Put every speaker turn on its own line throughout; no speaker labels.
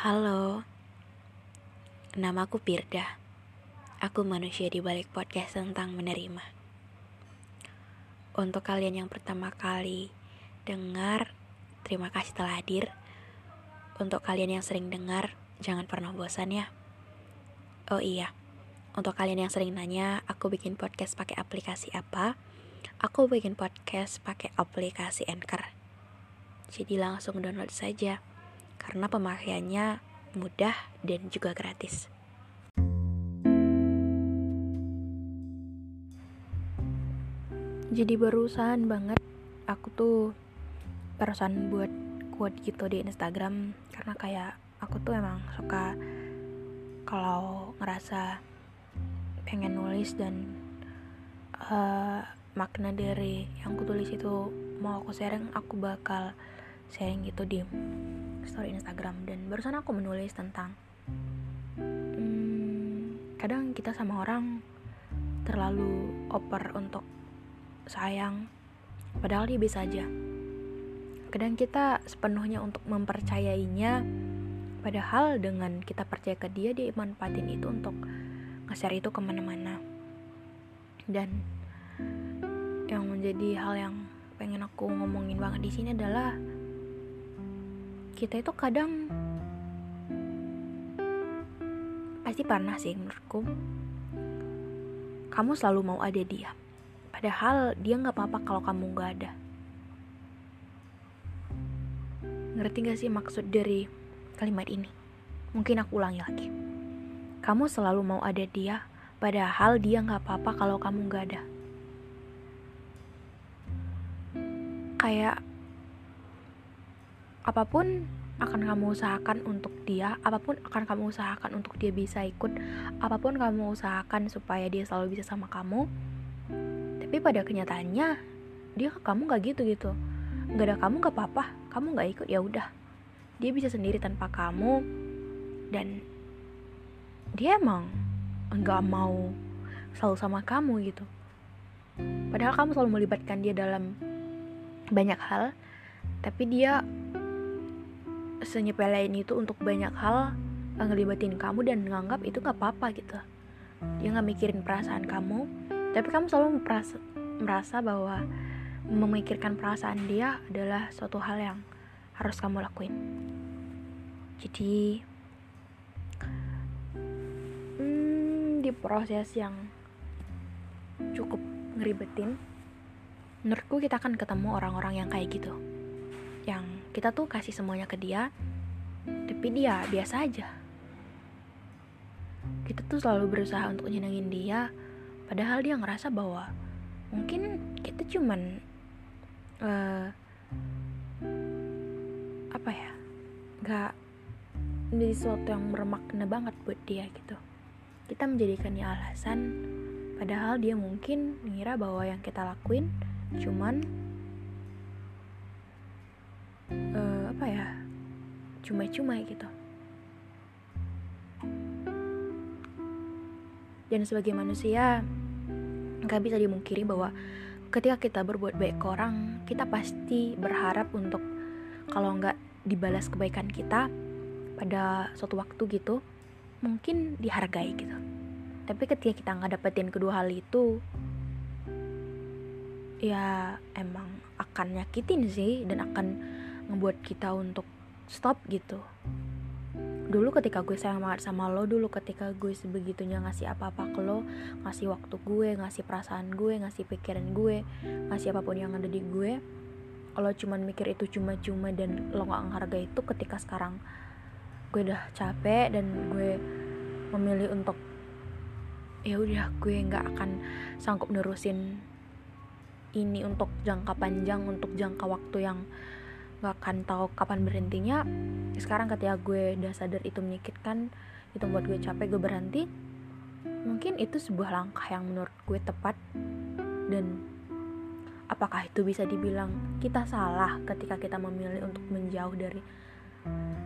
Halo, namaku Pirda. Aku manusia di balik podcast tentang menerima. Untuk kalian yang pertama kali dengar, terima kasih telah hadir. Untuk kalian yang sering dengar, jangan pernah bosan ya. Oh iya, untuk kalian yang sering nanya, aku bikin podcast pakai aplikasi apa? Aku bikin podcast pakai aplikasi Anchor. Jadi langsung download saja, karena pemakaiannya mudah dan juga gratis. Jadi berusaha banget aku tuh perusahaan buat quote gitu di Instagram karena kayak aku tuh emang suka kalau ngerasa pengen nulis dan uh, makna dari yang aku tulis itu mau aku sharing aku bakal sharing gitu di story Instagram dan barusan aku menulis tentang hmm, kadang kita sama orang terlalu oper untuk sayang padahal dia bisa aja. Kadang kita sepenuhnya untuk mempercayainya padahal dengan kita percaya ke dia dia manfaatin itu untuk nge-share itu ke mana-mana. Dan yang menjadi hal yang pengen aku ngomongin banget di sini adalah kita itu kadang pasti pernah sih menurutku kamu selalu mau ada dia Padahal dia gak apa-apa kalau kamu gak ada. Ngerti gak sih maksud dari kalimat ini? Mungkin aku ulangi lagi. Kamu selalu mau ada dia, padahal dia gak apa-apa kalau kamu gak ada. Kayak apa pun akan kamu usahakan untuk dia, apa pun akan kamu usahakan untuk dia bisa ikut, apa pun kamu usahakan supaya dia selalu bisa sama kamu, tapi pada kenyataannya dia ke kamu nggak gitu gitu. Nggak ada kamu nggak apa-apa kamu nggak ikut ya udah. Dia bisa sendiri tanpa kamu dan dia emang nggak mau selalu sama kamu gitu. Padahal kamu selalu melibatkan dia dalam banyak hal tapi dia senyepelein itu untuk banyak hal ngelibatin kamu dan nganggap itu nggak apa-apa gitu. Dia nggak mikirin perasaan kamu tapi kamu selalu merasa, merasa bahwa memikirkan perasaan dia adalah suatu hal yang harus kamu lakuin. Jadi hmm, di proses yang cukup ngeribetin menurutku kita akan ketemu orang-orang yang kayak gitu. Yang kita tuh kasih semuanya ke dia tapi dia biasa aja. Kita tuh selalu berusaha untuk nyenengin dia padahal dia ngerasa bahwa mungkin kita cuman uh, apa ya nggak menjadi sesuatu yang bermakna banget buat dia gitu. Kita menjadikannya alasan padahal dia mungkin mengira bahwa yang kita lakuin cuman uh, apa ya cuma-cuma gitu. Dan sebagai manusia nggak bisa dimungkiri bahwa ketika kita berbuat baik ke orang kita pasti berharap untuk kalau nggak dibalas kebaikan kita pada suatu waktu gitu mungkin dihargai gitu. Tapi ketika kita nggak dapetin kedua hal itu ya emang akan nyakitin sih dan akan ngebuat kita untuk stop gitu. Dulu ketika gue sayang banget sama lo dulu ketika gue sebegitunya ngasih apa-apa ke lo ngasih waktu gue ngasih perasaan gue ngasih pikiran gue ngasih apa pun yang ada di gue kalau cuman mikir itu cuma-cuma dan lo gak menghargai itu ketika sekarang gue udah capek dan gue memilih untuk ya udah gue nggak akan sanggup nerusin ini untuk jangka panjang untuk jangka waktu yang nggak akan tahu kapan berhentinya sekarang ketika gue udah sadar itu menyakitkan itu buat gue capek gue berhenti mungkin itu sebuah langkah yang menurut gue tepat. Dan apakah itu bisa dibilang kita salah ketika kita memilih untuk menjauh dari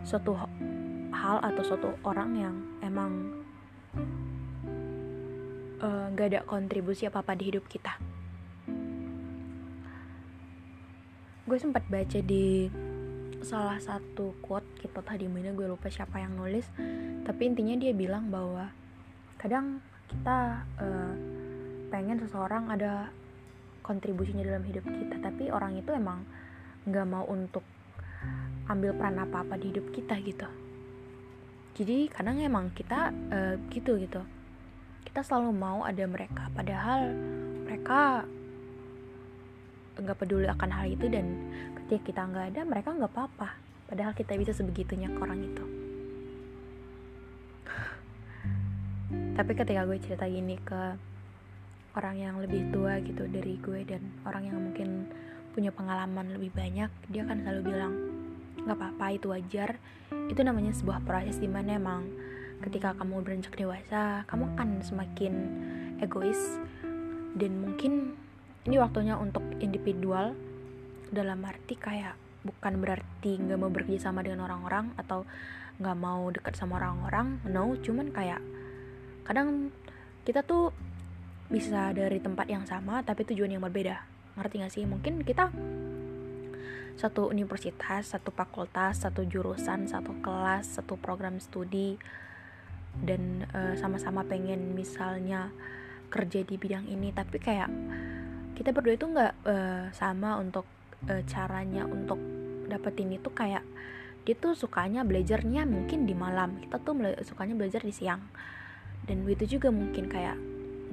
suatu hal atau suatu orang yang emang uh, gak ada kontribusi apa apa di hidup kita gue sempat baca di salah satu quote gitu tadi mana gue lupa siapa yang nulis. Tapi intinya dia bilang bahwa kadang kita uh, pengen seseorang ada kontribusinya dalam hidup kita tapi orang itu emang nggak mau untuk ambil peran apa apa di hidup kita gitu. Jadi kadang emang kita uh, gitu gitu. Kita selalu mau ada mereka padahal mereka nggak peduli akan hal itu dan ketika kita nggak ada mereka nggak apa-apa. Padahal kita bisa sebegitunya ke orang itu. Tapi ketika gue cerita gini ke orang yang lebih tua gitu dari gue dan orang yang mungkin punya pengalaman lebih banyak dia kan selalu bilang nggak apa-apa itu wajar. Itu namanya sebuah proses di mana emang ketika kamu beranjak dewasa kamu akan semakin egois dan mungkin ini waktunya untuk individual dalam arti kayak bukan berarti nggak mau bekerja sama dengan orang-orang atau nggak mau dekat sama orang-orang no. Cuman kayak kadang kita tuh bisa dari tempat yang sama tapi tujuan yang berbeda. Ngerti gak sih? Mungkin kita satu universitas, satu fakultas, satu jurusan, satu kelas, satu program studi dan sama sama-sama pengen misalnya kerja di bidang ini. Tapi kayak kita berdua itu nggak uh, sama untuk uh, caranya untuk dapetin itu kayak dia tuh sukanya belajarnya mungkin di malam kita tuh sukanya belajar di siang. Dan itu juga mungkin kayak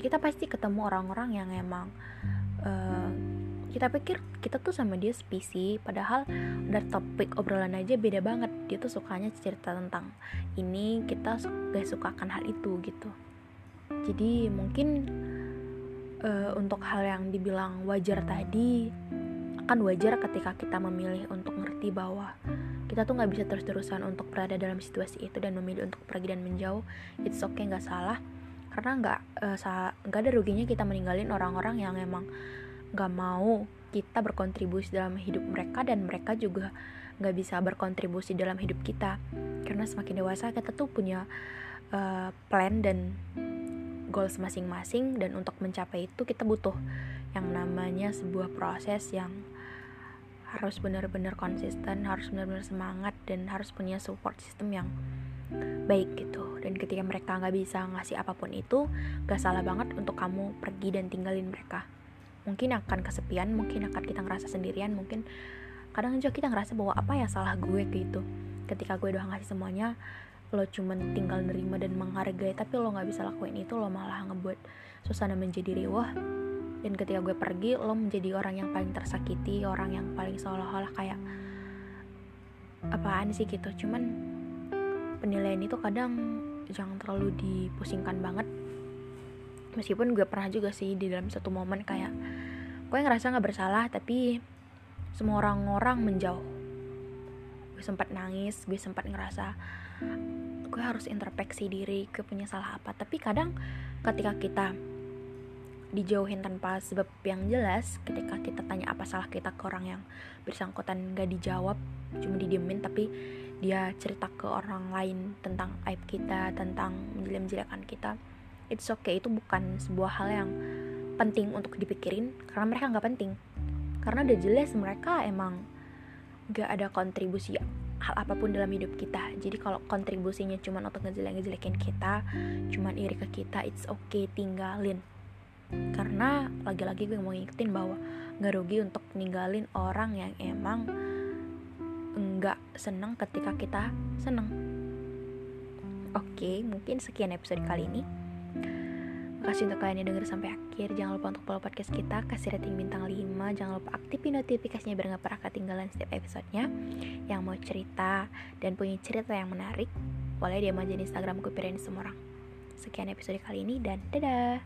kita pasti ketemu orang-orang yang emang uh, kita pikir kita tuh sama dia spesi padahal udah topik obrolan aja beda banget. Dia tuh sukanya cerita tentang ini kita gak suka akan hal itu gitu. Jadi mungkin uh, untuk hal yang dibilang wajar tadi akan wajar ketika kita memilih untuk ngerti bahwa kita tuh nggak bisa terus-terusan untuk berada dalam situasi itu dan memilih untuk pergi dan menjauh. It's okay nggak salah. Karena nggak uh, nggak ada ruginya kita meninggalin orang-orang yang emang nggak mau kita berkontribusi dalam hidup mereka dan mereka juga nggak bisa berkontribusi dalam hidup kita. Karena semakin dewasa kita tuh punya uh, plan dan goals masing-masing dan untuk mencapai itu kita butuh yang namanya sebuah proses yang harus benar-benar konsisten, harus benar-benar semangat dan harus punya support system yang baik gitu. Dan ketika mereka nggak bisa ngasih apa pun itu, gak salah banget untuk kamu pergi dan tinggalin mereka. Mungkin akan kesepian, mungkin akan kita ngerasa sendirian, mungkin kadang juga kita ngerasa bahwa apa ya salah gue gitu. Ketika gue udah ngasih semuanya, lo cuman tinggal nerima dan menghargai tapi lo nggak bisa lakuin itu lo malah ngebuat suasana menjadi riuh dan ketika gue pergi lo menjadi orang yang paling tersakiti orang yang paling seolah-olah kayak apaan sih? gitu. Cuman penilaian itu kadang jangan terlalu dipusingkan banget. Meskipun gue pernah juga sih di dalam satu momen kayak gue ngerasa nggak bersalah tapi semua orang-orang menjauh gue sempat nangis gue sempat ngerasa gue harus introspeksi diri gue punya salah apa. Tapi kadang ketika kita dijauhin tanpa sebab yang jelas ketika kita tanya apa salah kita ke orang yang bersangkutan gak dijawab cuma didiemin tapi dia cerita ke orang lain tentang aib kita tentang menjelek-jelekan kita it's okay. Itu bukan sebuah hal yang penting untuk dipikirin karena mereka nggak penting. Karena udah jelas mereka emang gak ada kontribusi hal apa pun dalam hidup kita. Jadi kalau kontribusinya cuma untuk ngejelek-ngejelekin kita cuma iri ke kita it's okay tinggalin. Karena lagi-lagi gue mau ngingetin bahwa nggak rugi untuk ninggalin orang yang emang nggak seneng ketika kita seneng. Oke mungkin sekian episode kali ini kasih untuk kalian yang denger sampai akhir Jangan lupa untuk follow podcast kita Kasih rating bintang 5 Jangan lupa aktifin notifikasinya Biar gak pernah ketinggalan setiap episodenya. Yang mau cerita Dan punya cerita yang menarik Boleh dia aja di Instagram Kupirin semua orang Sekian episode kali ini Dan dadah.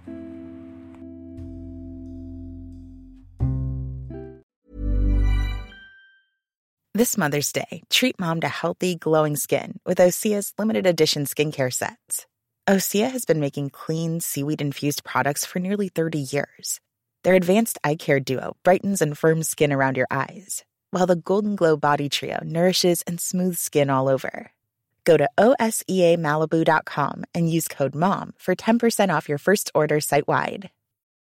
This Mother's Day, treat mom to healthy, glowing skin with Osea's limited edition skincare sets. Osea has been making clean, seaweed infused products for nearly 30 years. Their advanced eye care duo brightens and firms skin around your eyes, while the Golden Glow Body Trio nourishes and smooths skin all over. Go to OSEAMalibu.com and use code MOM for 10% off your first order site wide.